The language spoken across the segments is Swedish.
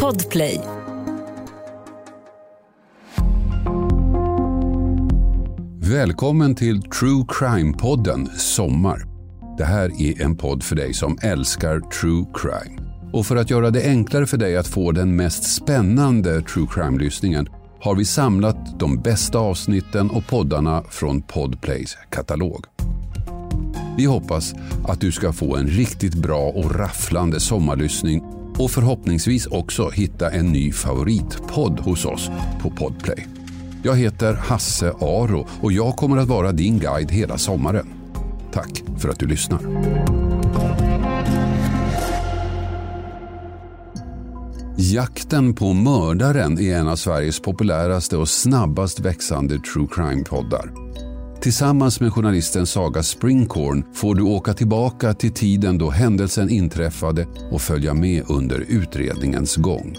Podplay. Välkommen till True Crime-podden Sommar. Det här är en podd för dig som älskar true crime. Och för att göra det enklare för dig att få den mest spännande true crime-lyssningen har vi samlat de bästa avsnitten och poddarna från Podplays katalog. Vi hoppas att du ska få en riktigt bra och rafflande sommarlyssning och förhoppningsvis också hitta en ny favoritpodd hos oss på Podplay. Jag heter Hasse Aro och jag kommer att vara din guide hela sommaren. Tack för att du lyssnar. Jakten på mördaren är en av Sveriges populäraste och snabbast växande true crime-poddar. Tillsammans med journalisten Saga Springhorn får du åka tillbaka till tiden då händelsen inträffade och följa med under utredningens gång.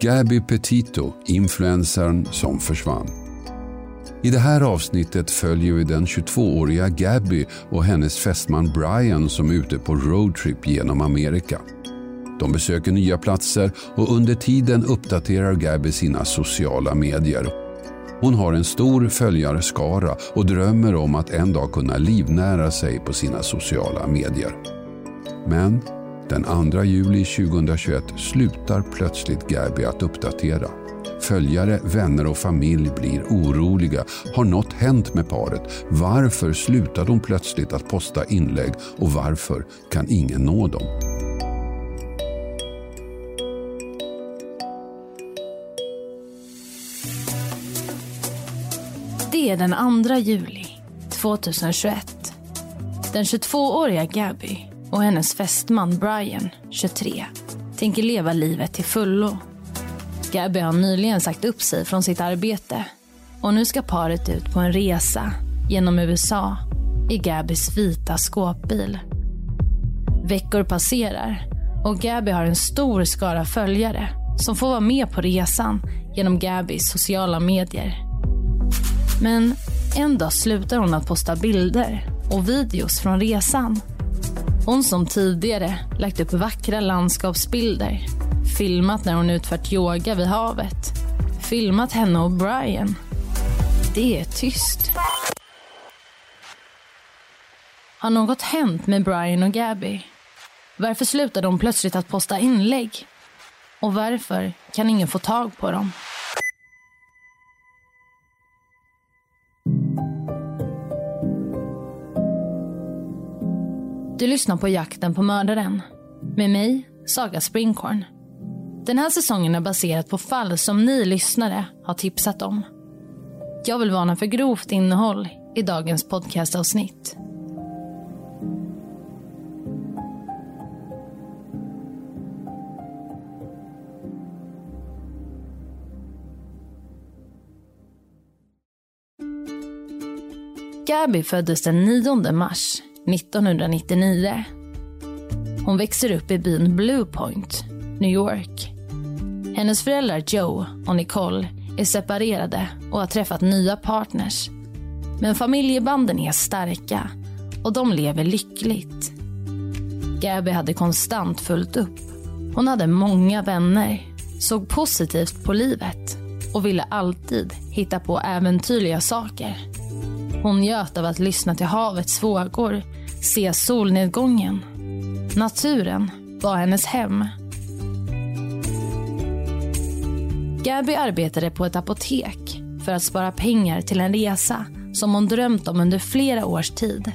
Gabby Petito, influencern som försvann. I det här avsnittet följer vi den 22-åriga Gabby och hennes fästman Brian som är ute på roadtrip genom Amerika. De besöker nya platser och under tiden uppdaterar Gabby sina sociala medier. Hon har en stor följarskara och drömmer om att en dag kunna livnära sig på sina sociala medier. Men den 2 juli 2021 slutar plötsligt Gabby att uppdatera. Följare, vänner och familj blir oroliga. Har något hänt med paret? Varför slutar de plötsligt att posta inlägg och varför kan ingen nå dem? Det är den 2 juli 2021. Den 22-åriga Gabby och hennes fästman Brian, 23, tänker leva livet till fullo. Gabby har nyligen sagt upp sig från sitt arbete och nu ska paret ut på en resa genom USA i Gabbys vita skåpbil. Veckor passerar och Gabby har en stor skara följare som får vara med på resan genom Gabbys sociala medier. Men en dag slutar hon att posta bilder och videos från resan. Hon som tidigare lagt upp vackra landskapsbilder, filmat när hon utfört yoga vid havet, filmat henne och Brian. Det är tyst. Har något hänt med Brian och Gabby? Varför slutar de plötsligt att posta inlägg? Och varför kan ingen få tag på dem? Du lyssnar på Jakten på mördaren med mig, Saga Springhorn. Den här säsongen är baserad på fall som ni lyssnare har tipsat om. Jag vill varna för grovt innehåll i dagens podcastavsnitt. Gabby föddes den 9 mars 1999. Hon växer upp i byn Blue Point, New York. Hennes föräldrar Joe och Nicole är separerade och har träffat nya partners. Men familjebanden är starka och de lever lyckligt. Gabby hade konstant fullt upp. Hon hade många vänner, såg positivt på livet och ville alltid hitta på äventyrliga saker. Hon njöt av att lyssna till havets vågor, se solnedgången. Naturen var hennes hem. Gabby arbetade på ett apotek för att spara pengar till en resa som hon drömt om under flera års tid.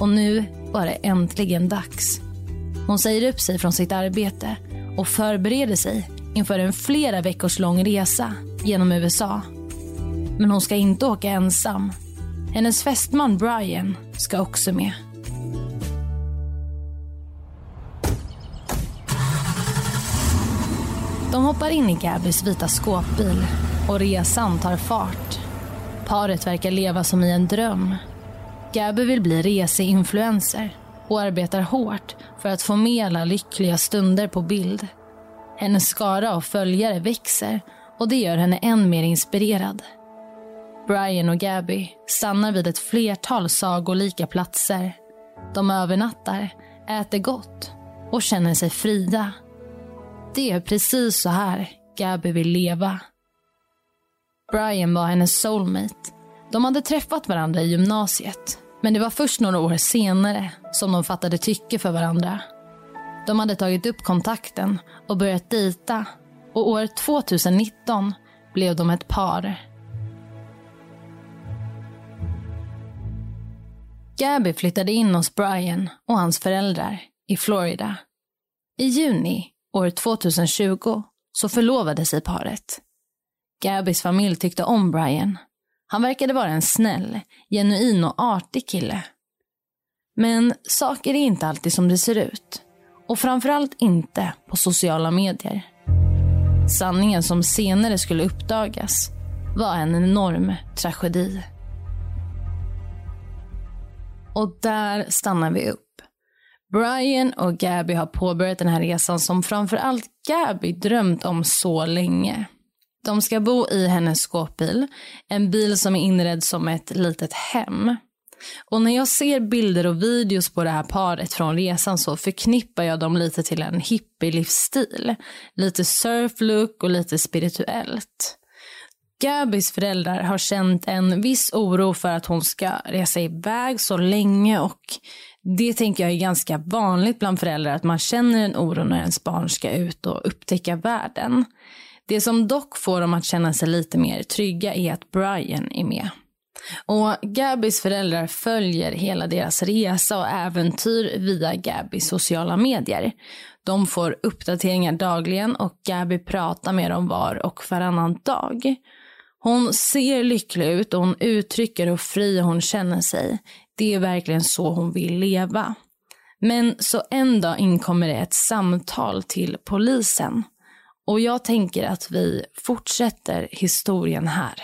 Och nu var det äntligen dags. Hon säger upp sig från sitt arbete och förbereder sig inför en flera veckors lång resa genom USA. Men hon ska inte åka ensam hennes fästman Brian ska också med. De hoppar in i Gabbys vita skåpbil och resan tar fart. Paret verkar leva som i en dröm. Gabby vill bli reseinfluencer och arbetar hårt för att få med alla lyckliga stunder på bild. Hennes skara av följare växer och det gör henne än mer inspirerad. Brian och Gabby stannar vid ett flertal sagolika platser. De övernattar, äter gott och känner sig fria. Det är precis så här Gabby vill leva. Brian var hennes soulmate. De hade träffat varandra i gymnasiet. Men det var först några år senare som de fattade tycke för varandra. De hade tagit upp kontakten och börjat dejta. Och år 2019 blev de ett par. Gabby flyttade in hos Brian och hans föräldrar i Florida. I juni år 2020 så förlovade sig paret. Gabbys familj tyckte om Brian. Han verkade vara en snäll, genuin och artig kille. Men saker är inte alltid som det ser ut. Och framförallt inte på sociala medier. Sanningen som senare skulle uppdagas var en enorm tragedi. Och där stannar vi upp. Brian och Gabby har påbörjat den här resan som framförallt Gabby drömt om så länge. De ska bo i hennes skåpbil, en bil som är inredd som ett litet hem. Och när jag ser bilder och videos på det här paret från resan så förknippar jag dem lite till en hippie-livsstil. Lite surflook och lite spirituellt. Gabis föräldrar har känt en viss oro för att hon ska resa iväg så länge och det tänker jag är ganska vanligt bland föräldrar att man känner en oro när ens barn ska ut och upptäcka världen. Det som dock får dem att känna sig lite mer trygga är att Brian är med. Och Gabbys föräldrar följer hela deras resa och äventyr via Gabis sociala medier. De får uppdateringar dagligen och Gabi pratar med dem var och varannan dag. Hon ser lycklig ut och hon uttrycker hur fri hon känner sig. Det är verkligen så hon vill leva. Men så en dag inkommer det ett samtal till polisen. Och jag tänker att vi fortsätter historien här.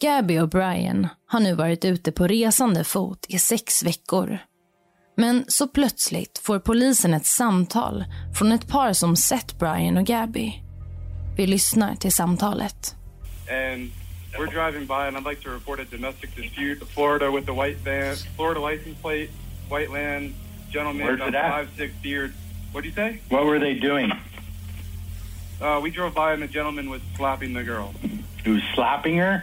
Gabby och Brian har nu varit ute på resande fot i sex veckor. Men så plötsligt får polisen ett samtal från ett par som sett Brian och Gabby. Vi lyssnar till samtalet. And we're driving by and I'd like to report a domestic dispute. Florida with the white van, Florida license plate, white land, gentleman Where's about it at? five, six beard. What'd you say? What were they doing? Uh, we drove by and the gentleman was slapping the girl. He was slapping her?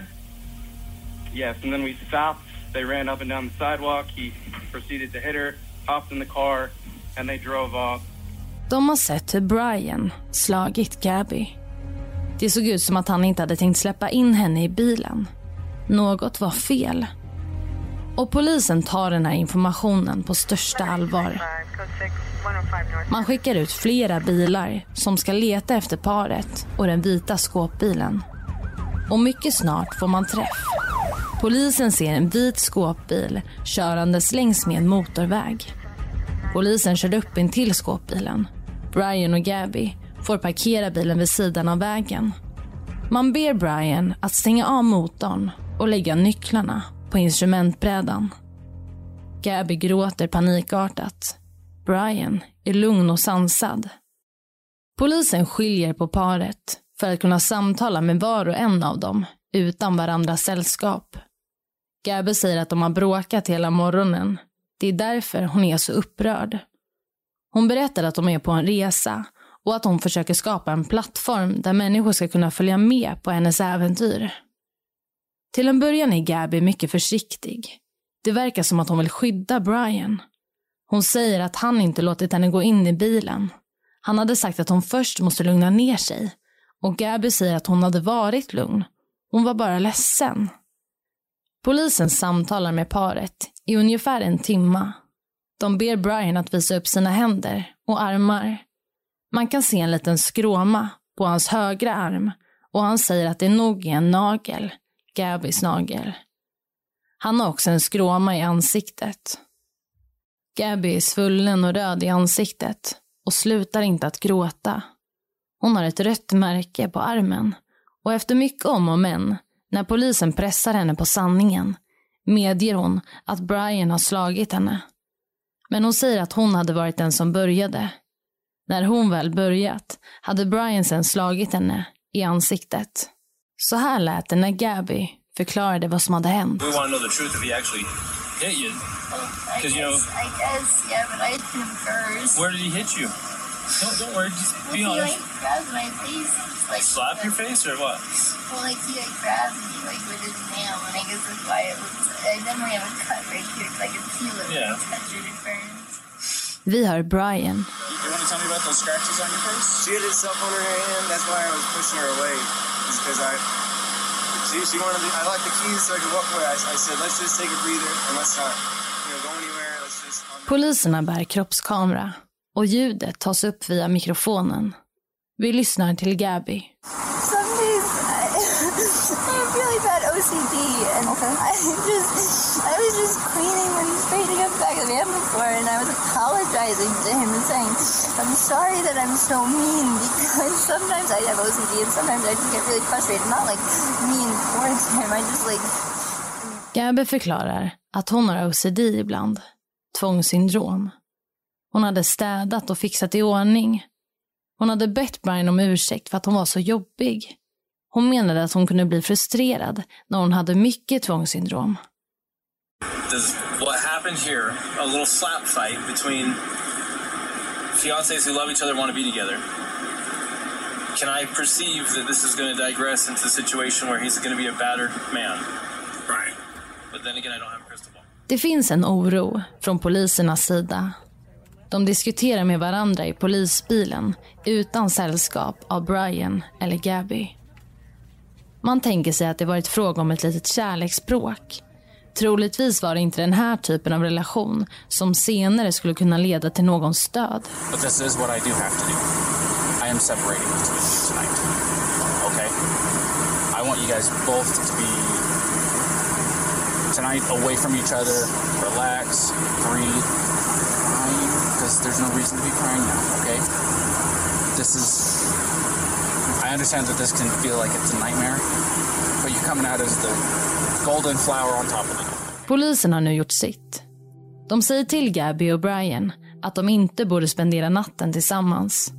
Yes, and then we stopped. They ran up and down the sidewalk. He proceeded to hit her, hopped in the car, and they drove off. De har sett hur Brian slagit Gabby. Det såg ut som att han inte hade tänkt släppa in henne i bilen. Något var fel. Och polisen tar den här informationen på största allvar. Man skickar ut flera bilar som ska leta efter paret och den vita skåpbilen. Och mycket snart får man träff. Polisen ser en vit skåpbil körandes längs med en motorväg. Polisen kör upp in till skåpbilen. Brian och Gabby får parkera bilen vid sidan av vägen. Man ber Brian att stänga av motorn och lägga nycklarna på instrumentbrädan. Gabby gråter panikartat. Brian är lugn och sansad. Polisen skiljer på paret för att kunna samtala med var och en av dem utan varandras sällskap. Gabby säger att de har bråkat hela morgonen. Det är därför hon är så upprörd. Hon berättar att de är på en resa och att hon försöker skapa en plattform där människor ska kunna följa med på hennes äventyr. Till en början är Gabby mycket försiktig. Det verkar som att hon vill skydda Brian. Hon säger att han inte låtit henne gå in i bilen. Han hade sagt att hon först måste lugna ner sig. Och Gabby säger att hon hade varit lugn. Hon var bara ledsen. Polisen samtalar med paret i ungefär en timma. De ber Brian att visa upp sina händer och armar. Man kan se en liten skråma på hans högra arm och han säger att det nog är en nagel, Gabys nagel. Han har också en skråma i ansiktet. Gabby är svullen och röd i ansiktet och slutar inte att gråta. Hon har ett rött märke på armen och efter mycket om och men, när polisen pressar henne på sanningen, medger hon att Brian har slagit henne. Men hon säger att hon hade varit den som började. När hon väl börjat hade Brian sen slagit henne i ansiktet. Så här lät det när Gabby förklarade vad som hade hänt. We want to know the truth if he actually hit you. I 'Cause, you know- guess, I guess, yeah, but I hit him first. Where did he hit you? Don't, don't worry. Just be he honest. like grabs my face, like Slap your face or what? Well, like he like grabs me like with his nail, and I guess that's why it looks. I definitely have a cut right here, 'cause I can feel it Yeah. touch it. Vi hör Brian. She had herself on her hand. That's why I was pushing her away. Is because I. She, she wanted. To, I locked the keys so I could walk away. I, I said, let's just take a breather and let's not, you know, go anywhere. Let's just. Poliserna bär kroppskamera och ljudet tas upp via mikrofonen. Vi lyssnar till Gabby. Some days I, have really bad OCD, and I just I was just cleaning when he's straightening up the back of before, and I was apologizing to him and saying, "I'm sorry that I'm so mean because sometimes I have OCD and sometimes I just get really frustrated. I'm Not like mean towards him. I just like Gabby förklarar att hon har OCD ibland, tvångssyndrom. Hon hade städat och fixat i ordning. Hon hade bett Brian om ursäkt för att hon var så jobbig. Hon menade att hon kunde bli frustrerad när hon hade mycket tvångssyndrom. Does what happened here, a little slap fight between fiancés who love each other want to be together, can I perceive that this is going to digress into a situation where he's going to be a battered man? Right. But then again, I don't have a crystal ball. Det finns en oro från polisernas sida. De diskuterar med varandra i polisbilen utan sällskap av Brian eller Gabby. Man tänker sig att det varit fråga om ett litet kärleksspråk. Troligtvis var det inte den här typen av relation som senare skulle kunna leda till någons död. But this is what I do have to do. I am separating the two of you tonight. Okay? I want you guys both to be tonight away from each other, relax, breathe, crying, because there's no reason to be crying now, okay? This is. I understand that this can feel like it's a nightmare, but you're coming out as the golden flower on top of it. Polisen har nu gjort sitt. De säger till Gabby och Brian att de inte borde spendera natten tillsammans.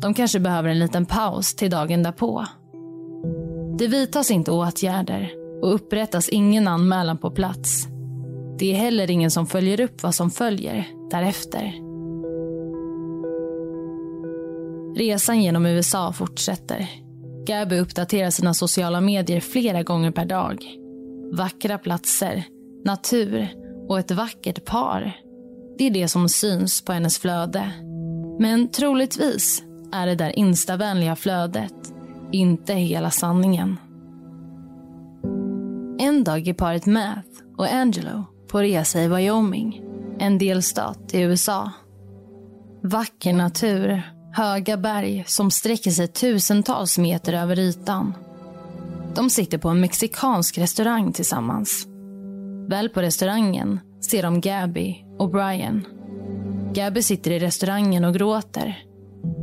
De kanske behöver en liten paus till dagen därpå. Det vidtas inte åtgärder och upprättas ingen anmälan på plats. Det är heller ingen som följer upp vad som följer därefter. Resan genom USA fortsätter. Gabby uppdaterar sina sociala medier flera gånger per dag. Vackra platser, natur och ett vackert par. Det är det som syns på hennes flöde. Men troligtvis är det där instavänliga flödet inte hela sanningen. En dag är paret Math och Angelo på resa i Wyoming, en delstat i USA. Vacker natur, höga berg som sträcker sig tusentals meter över ytan. De sitter på en mexikansk restaurang tillsammans. Väl på restaurangen ser de Gabby och Brian. Gabby sitter i restaurangen och gråter.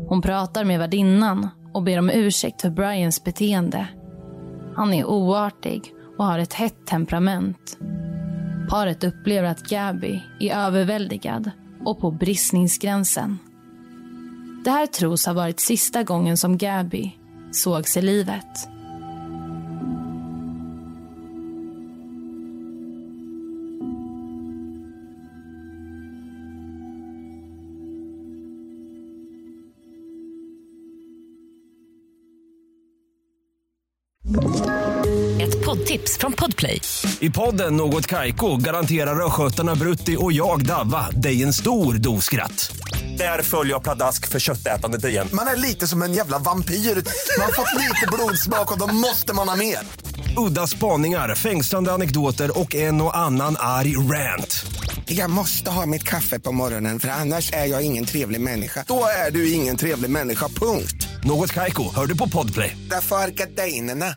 Hon pratar med värdinnan och ber om ursäkt för Brians beteende. Han är oartig och har ett hett temperament. Paret upplever att Gabby är överväldigad och på bristningsgränsen. Det här tros ha varit sista gången som Gabby sågs i livet. Ett poddtips från Podplay. I podden Något Kaiko garanterar östgötarna Brutti och jag, Davva, dig en stor dos skratt. Där följer jag pladask för köttätandet igen. Man är lite som en jävla vampyr. Man har fått lite blodsmak och då måste man ha mer. Udda spaningar, fängslande anekdoter och en och annan arg rant. Jag måste ha mitt kaffe på morgonen för annars är jag ingen trevlig människa. Då är du ingen trevlig människa, punkt. Något Kaiko, hör du på Podplay. Därför är gardinerna.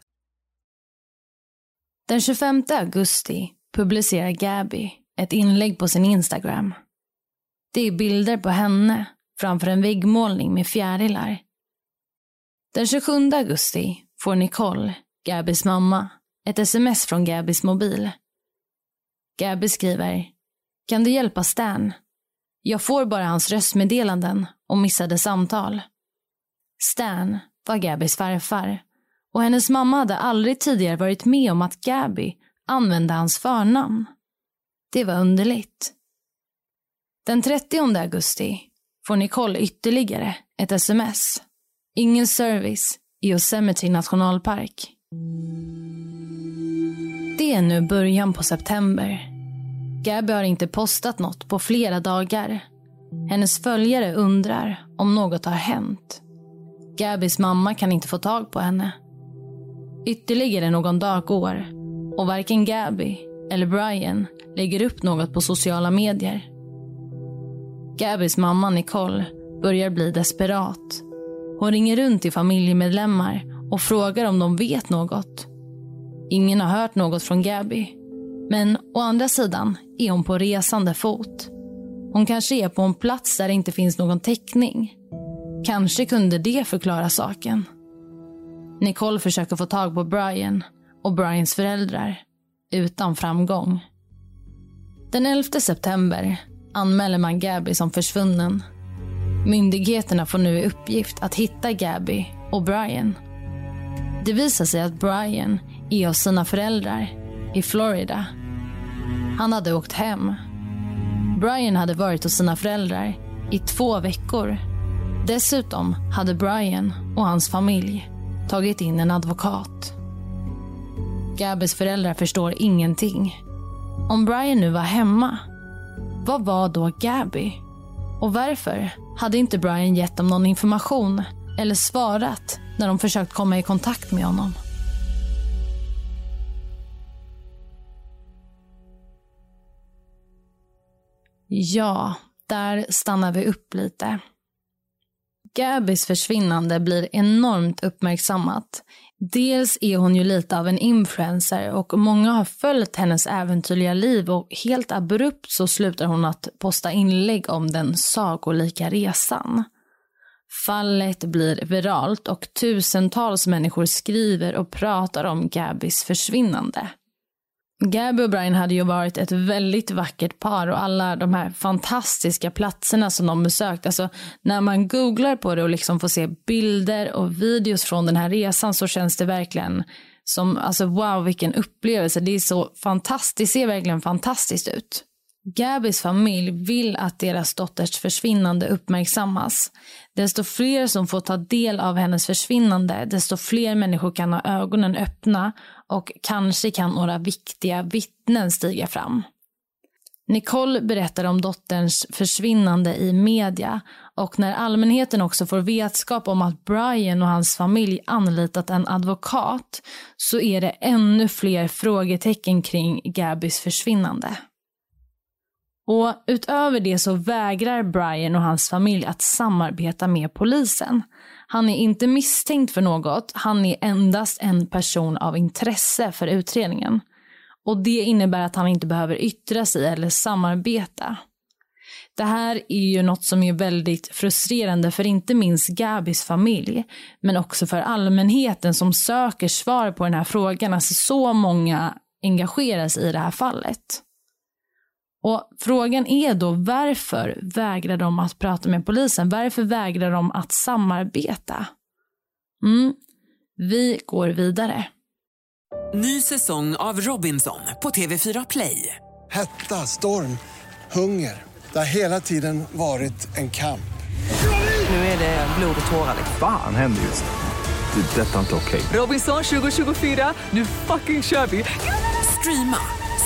Den 25 augusti publicerar Gabby ett inlägg på sin Instagram. Det är bilder på henne framför en väggmålning med fjärilar. Den 27 augusti får Nicole, Gabis mamma, ett sms från Gabis mobil. Gabi skriver Kan du hjälpa Stan? Jag får bara hans röstmeddelanden och missade samtal. Stan var Gabis farfar och hennes mamma hade aldrig tidigare varit med om att Gabi använde hans förnamn. Det var underligt. Den 30 augusti får Nicole ytterligare ett sms. Ingen service i Yosemite nationalpark. Det är nu början på september. Gabby har inte postat något på flera dagar. Hennes följare undrar om något har hänt. Gabbys mamma kan inte få tag på henne. Ytterligare någon dag går och varken Gabby eller Brian lägger upp något på sociala medier. Gabys mamma Nicole börjar bli desperat. Hon ringer runt till familjemedlemmar och frågar om de vet något. Ingen har hört något från Gabby. Men å andra sidan är hon på resande fot. Hon kanske är på en plats där det inte finns någon täckning. Kanske kunde det förklara saken. Nicole försöker få tag på Brian och Brians föräldrar utan framgång. Den 11 september anmäler man Gabby som försvunnen. Myndigheterna får nu i uppgift att hitta Gabby och Brian. Det visar sig att Brian är hos sina föräldrar i Florida. Han hade åkt hem. Brian hade varit hos sina föräldrar i två veckor. Dessutom hade Brian och hans familj tagit in en advokat. Gabbys föräldrar förstår ingenting. Om Brian nu var hemma, vad var då Gabby? Och varför hade inte Brian gett dem någon information eller svarat när de försökt komma i kontakt med honom? Ja, där stannar vi upp lite. Gabis försvinnande blir enormt uppmärksammat. Dels är hon ju lite av en influencer och många har följt hennes äventyrliga liv och helt abrupt så slutar hon att posta inlägg om den sagolika resan. Fallet blir viralt och tusentals människor skriver och pratar om Gabis försvinnande. Gabby och Brian hade ju varit ett väldigt vackert par och alla de här fantastiska platserna som de besökt. Alltså, när man googlar på det och liksom får se bilder och videos från den här resan så känns det verkligen som, alltså wow vilken upplevelse. Det är så fantastiskt, det ser verkligen fantastiskt ut. Gabis familj vill att deras dotters försvinnande uppmärksammas. Desto fler som får ta del av hennes försvinnande, desto fler människor kan ha ögonen öppna och kanske kan några viktiga vittnen stiga fram. Nicole berättar om dotterns försvinnande i media och när allmänheten också får vetskap om att Brian och hans familj anlitat en advokat så är det ännu fler frågetecken kring Gabis försvinnande. Och utöver det så vägrar Brian och hans familj att samarbeta med polisen. Han är inte misstänkt för något, han är endast en person av intresse för utredningen. Och det innebär att han inte behöver yttra sig eller samarbeta. Det här är ju något som är väldigt frustrerande för inte minst Gabis familj, men också för allmänheten som söker svar på den här frågan. Alltså så många engagerar sig i det här fallet. Och Frågan är då varför vägrar de att prata med polisen? Varför vägrar de att samarbeta? Mm. Vi går vidare. Ny säsong av Robinson på TV4 Play. Hetta, storm, hunger. Det har hela tiden varit en kamp. Nu är det blod och tårar. Fan händer just det. det detta är inte okej. Okay. Robinson 2024, nu fucking kör vi. Streama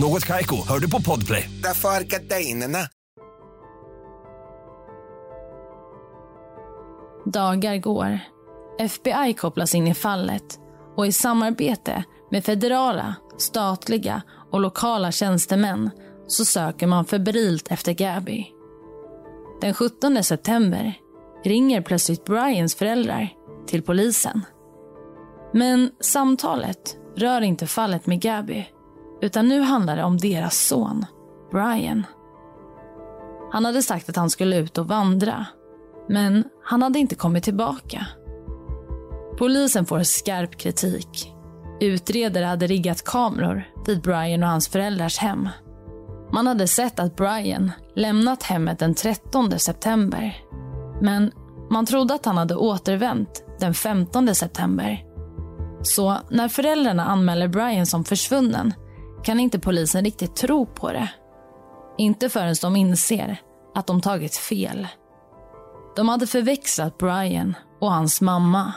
Något Kaiko, hör du på Podplay. Därför är gardinerna. Dagar går. FBI kopplas in i fallet och i samarbete med federala, statliga och lokala tjänstemän så söker man febrilt efter Gabby. Den 17 september ringer plötsligt Brians föräldrar till polisen. Men samtalet rör inte fallet med Gabby utan nu handlar det om deras son, Brian. Han hade sagt att han skulle ut och vandra. Men han hade inte kommit tillbaka. Polisen får skarp kritik. Utredare hade riggat kameror vid Brian och hans föräldrars hem. Man hade sett att Brian lämnat hemmet den 13 september. Men man trodde att han hade återvänt den 15 september. Så när föräldrarna anmäler Brian som försvunnen kan inte polisen riktigt tro på det. Inte förrän de inser att de tagit fel. De hade förväxlat Brian och hans mamma.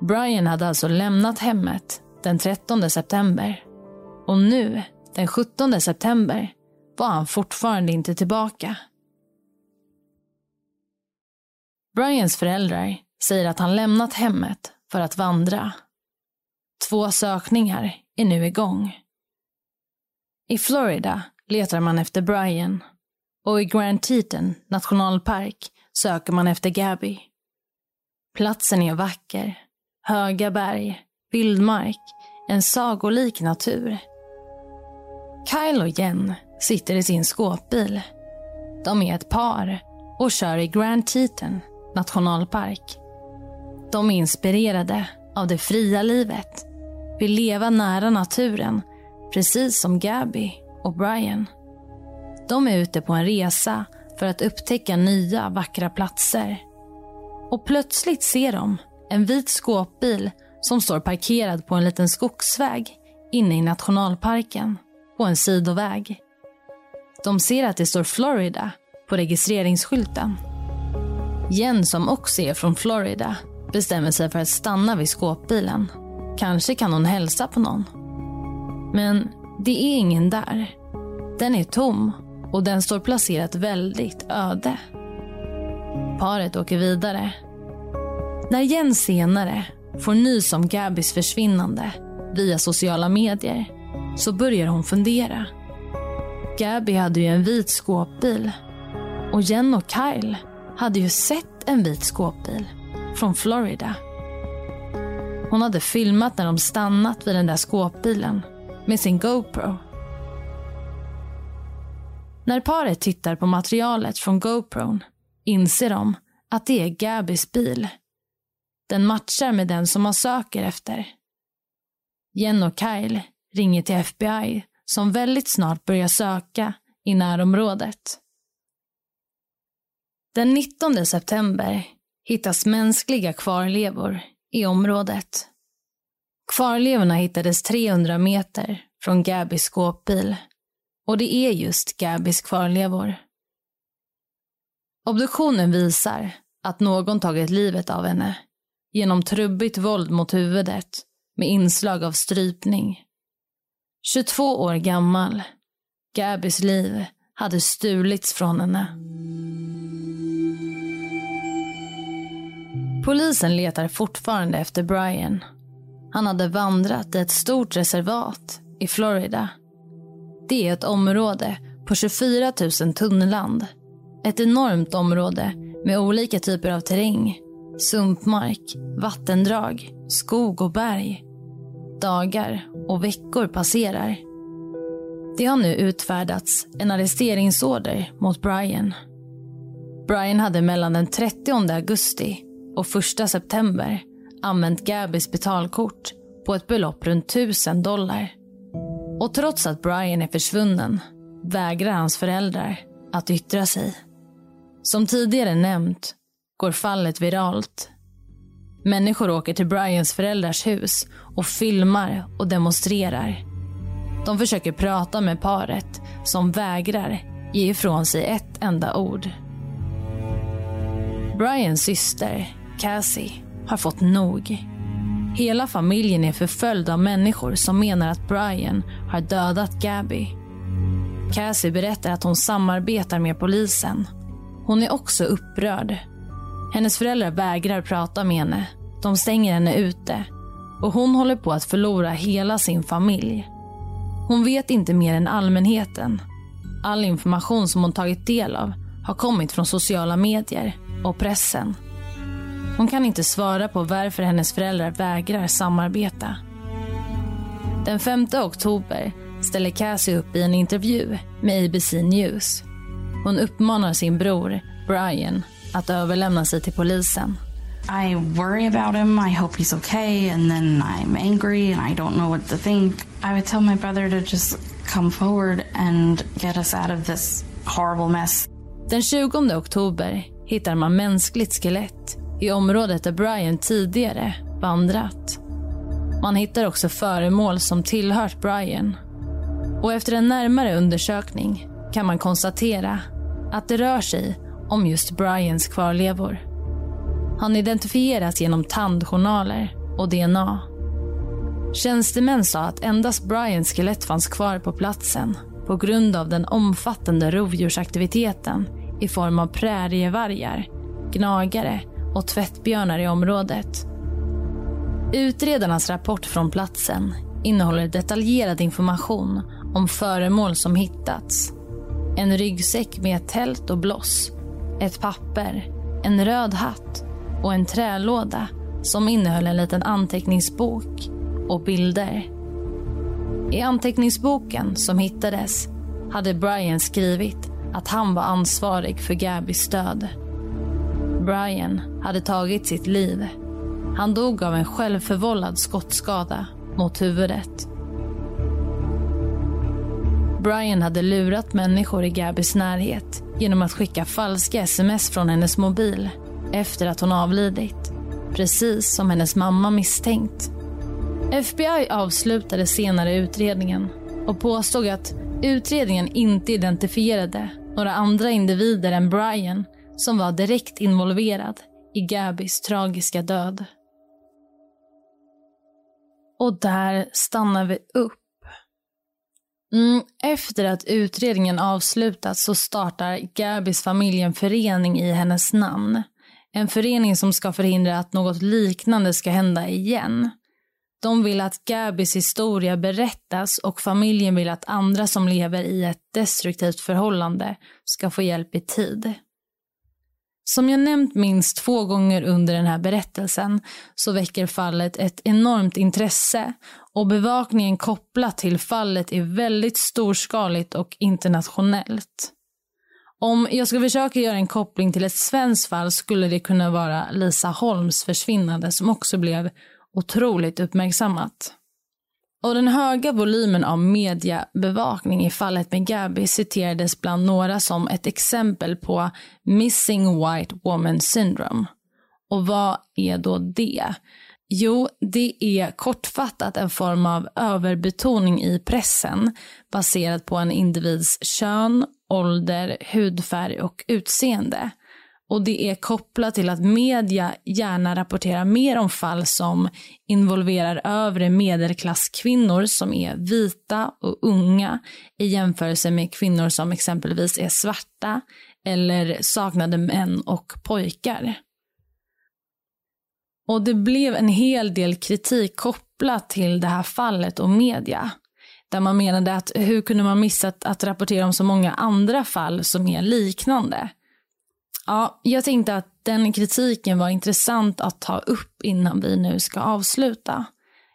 Brian hade alltså lämnat hemmet den 13 september. Och nu, den 17 september, var han fortfarande inte tillbaka. Brians föräldrar säger att han lämnat hemmet för att vandra. Två sökningar är nu igång. I Florida letar man efter Brian och i Grand Teton nationalpark söker man efter Gabby. Platsen är vacker. Höga berg, vildmark, en sagolik natur. Kyle och Jen sitter i sin skåpbil. De är ett par och kör i Grand Teton nationalpark. De är inspirerade av det fria livet, vill leva nära naturen precis som Gabby och Brian. De är ute på en resa för att upptäcka nya vackra platser. Och plötsligt ser de en vit skåpbil som står parkerad på en liten skogsväg inne i nationalparken på en sidoväg. De ser att det står Florida på registreringsskylten. Jen, som också är från Florida, bestämmer sig för att stanna vid skåpbilen. Kanske kan hon hälsa på någon. Men det är ingen där. Den är tom och den står placerat väldigt öde. Paret åker vidare. När Jens senare får nys om Gabis försvinnande via sociala medier så börjar hon fundera. Gabby hade ju en vit skåpbil och Jen och Kyle hade ju sett en vit skåpbil från Florida. Hon hade filmat när de stannat vid den där skåpbilen med sin GoPro. När paret tittar på materialet från GoPron inser de att det är Gabys bil. Den matchar med den som man söker efter. Jen och Kyle ringer till FBI som väldigt snart börjar söka i närområdet. Den 19 september hittas mänskliga kvarlevor i området. Kvarlevorna hittades 300 meter från Gabys skåpbil. Och det är just Gabys kvarlevor. Obduktionen visar att någon tagit livet av henne genom trubbigt våld mot huvudet med inslag av strypning. 22 år gammal. Gabys liv hade stulits från henne. Polisen letar fortfarande efter Brian. Han hade vandrat i ett stort reservat i Florida. Det är ett område på 24 000 tunnland. Ett enormt område med olika typer av terräng. Sumpmark, vattendrag, skog och berg. Dagar och veckor passerar. Det har nu utfärdats en arresteringsorder mot Brian. Brian hade mellan den 30 augusti och 1 september använt Gabys betalkort på ett belopp runt 1000 dollar. Och trots att Brian är försvunnen vägrar hans föräldrar att yttra sig. Som tidigare nämnt går fallet viralt. Människor åker till Brians föräldrars hus och filmar och demonstrerar. De försöker prata med paret som vägrar ge ifrån sig ett enda ord. Brians syster, Cassie, har fått nog. Hela familjen är förföljd av människor som menar att Brian har dödat Gabby. Cassie berättar att hon samarbetar med polisen. Hon är också upprörd. Hennes föräldrar vägrar prata med henne. De stänger henne ute. Och hon håller på att förlora hela sin familj. Hon vet inte mer än allmänheten. All information som hon tagit del av har kommit från sociala medier och pressen. Hon kan inte svara på varför hennes föräldrar vägrar samarbeta. Den 5 oktober ställer Cassie upp i en intervju med ABC News. Hon uppmanar sin bror, Brian, att överlämna sig till polisen. I worry about him. I hope he's okay. And then I'm angry and I don't know what to think. I would tell my brother to just come forward and get us out of this horrible mess. Den 20 oktober hittar man mänskligt skelett i området där Brian tidigare vandrat. Man hittar också föremål som tillhört Brian. Och efter en närmare undersökning kan man konstatera att det rör sig om just Brians kvarlevor. Han identifieras genom tandjournaler och DNA. Tjänstemän sa att endast Brians skelett fanns kvar på platsen på grund av den omfattande rovdjursaktiviteten i form av prärievargar, gnagare och tvättbjörnar i området. Utredarnas rapport från platsen innehåller detaljerad information om föremål som hittats. En ryggsäck med ett tält och bloss, ett papper, en röd hatt och en trälåda som innehöll en liten anteckningsbok och bilder. I anteckningsboken som hittades hade Brian skrivit att han var ansvarig för Gabys död. Brian hade tagit sitt liv. Han dog av en självförvållad skottskada mot huvudet. Brian hade lurat människor i Gabys närhet genom att skicka falska sms från hennes mobil efter att hon avlidit. Precis som hennes mamma misstänkt. FBI avslutade senare utredningen och påstod att utredningen inte identifierade några andra individer än Brian som var direkt involverad i Gabis tragiska död. Och där stannar vi upp. Mm, efter att utredningen avslutats så startar Gabis familj en förening i hennes namn. En förening som ska förhindra att något liknande ska hända igen. De vill att Gabis historia berättas och familjen vill att andra som lever i ett destruktivt förhållande ska få hjälp i tid. Som jag nämnt minst två gånger under den här berättelsen så väcker fallet ett enormt intresse och bevakningen kopplat till fallet är väldigt storskaligt och internationellt. Om jag ska försöka göra en koppling till ett svenskt fall skulle det kunna vara Lisa Holms försvinnande som också blev otroligt uppmärksammat. Och den höga volymen av mediebevakning i fallet med Gabby citerades bland några som ett exempel på missing white woman syndrome. Och vad är då det? Jo, det är kortfattat en form av överbetoning i pressen baserat på en individs kön, ålder, hudfärg och utseende. Och det är kopplat till att media gärna rapporterar mer om fall som involverar övre medelklasskvinnor som är vita och unga i jämförelse med kvinnor som exempelvis är svarta eller saknade män och pojkar. Och det blev en hel del kritik kopplat till det här fallet och media. Där man menade att hur kunde man missa att, att rapportera om så många andra fall som är liknande? Ja, jag tänkte att den kritiken var intressant att ta upp innan vi nu ska avsluta.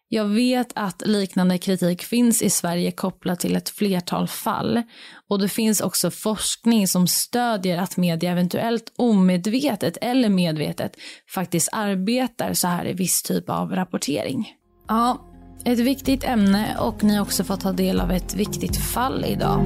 Jag vet att liknande kritik finns i Sverige kopplat till ett flertal fall och det finns också forskning som stödjer att media eventuellt omedvetet eller medvetet faktiskt arbetar så här i viss typ av rapportering. Ja, ett viktigt ämne och ni har också fått ta del av ett viktigt fall idag.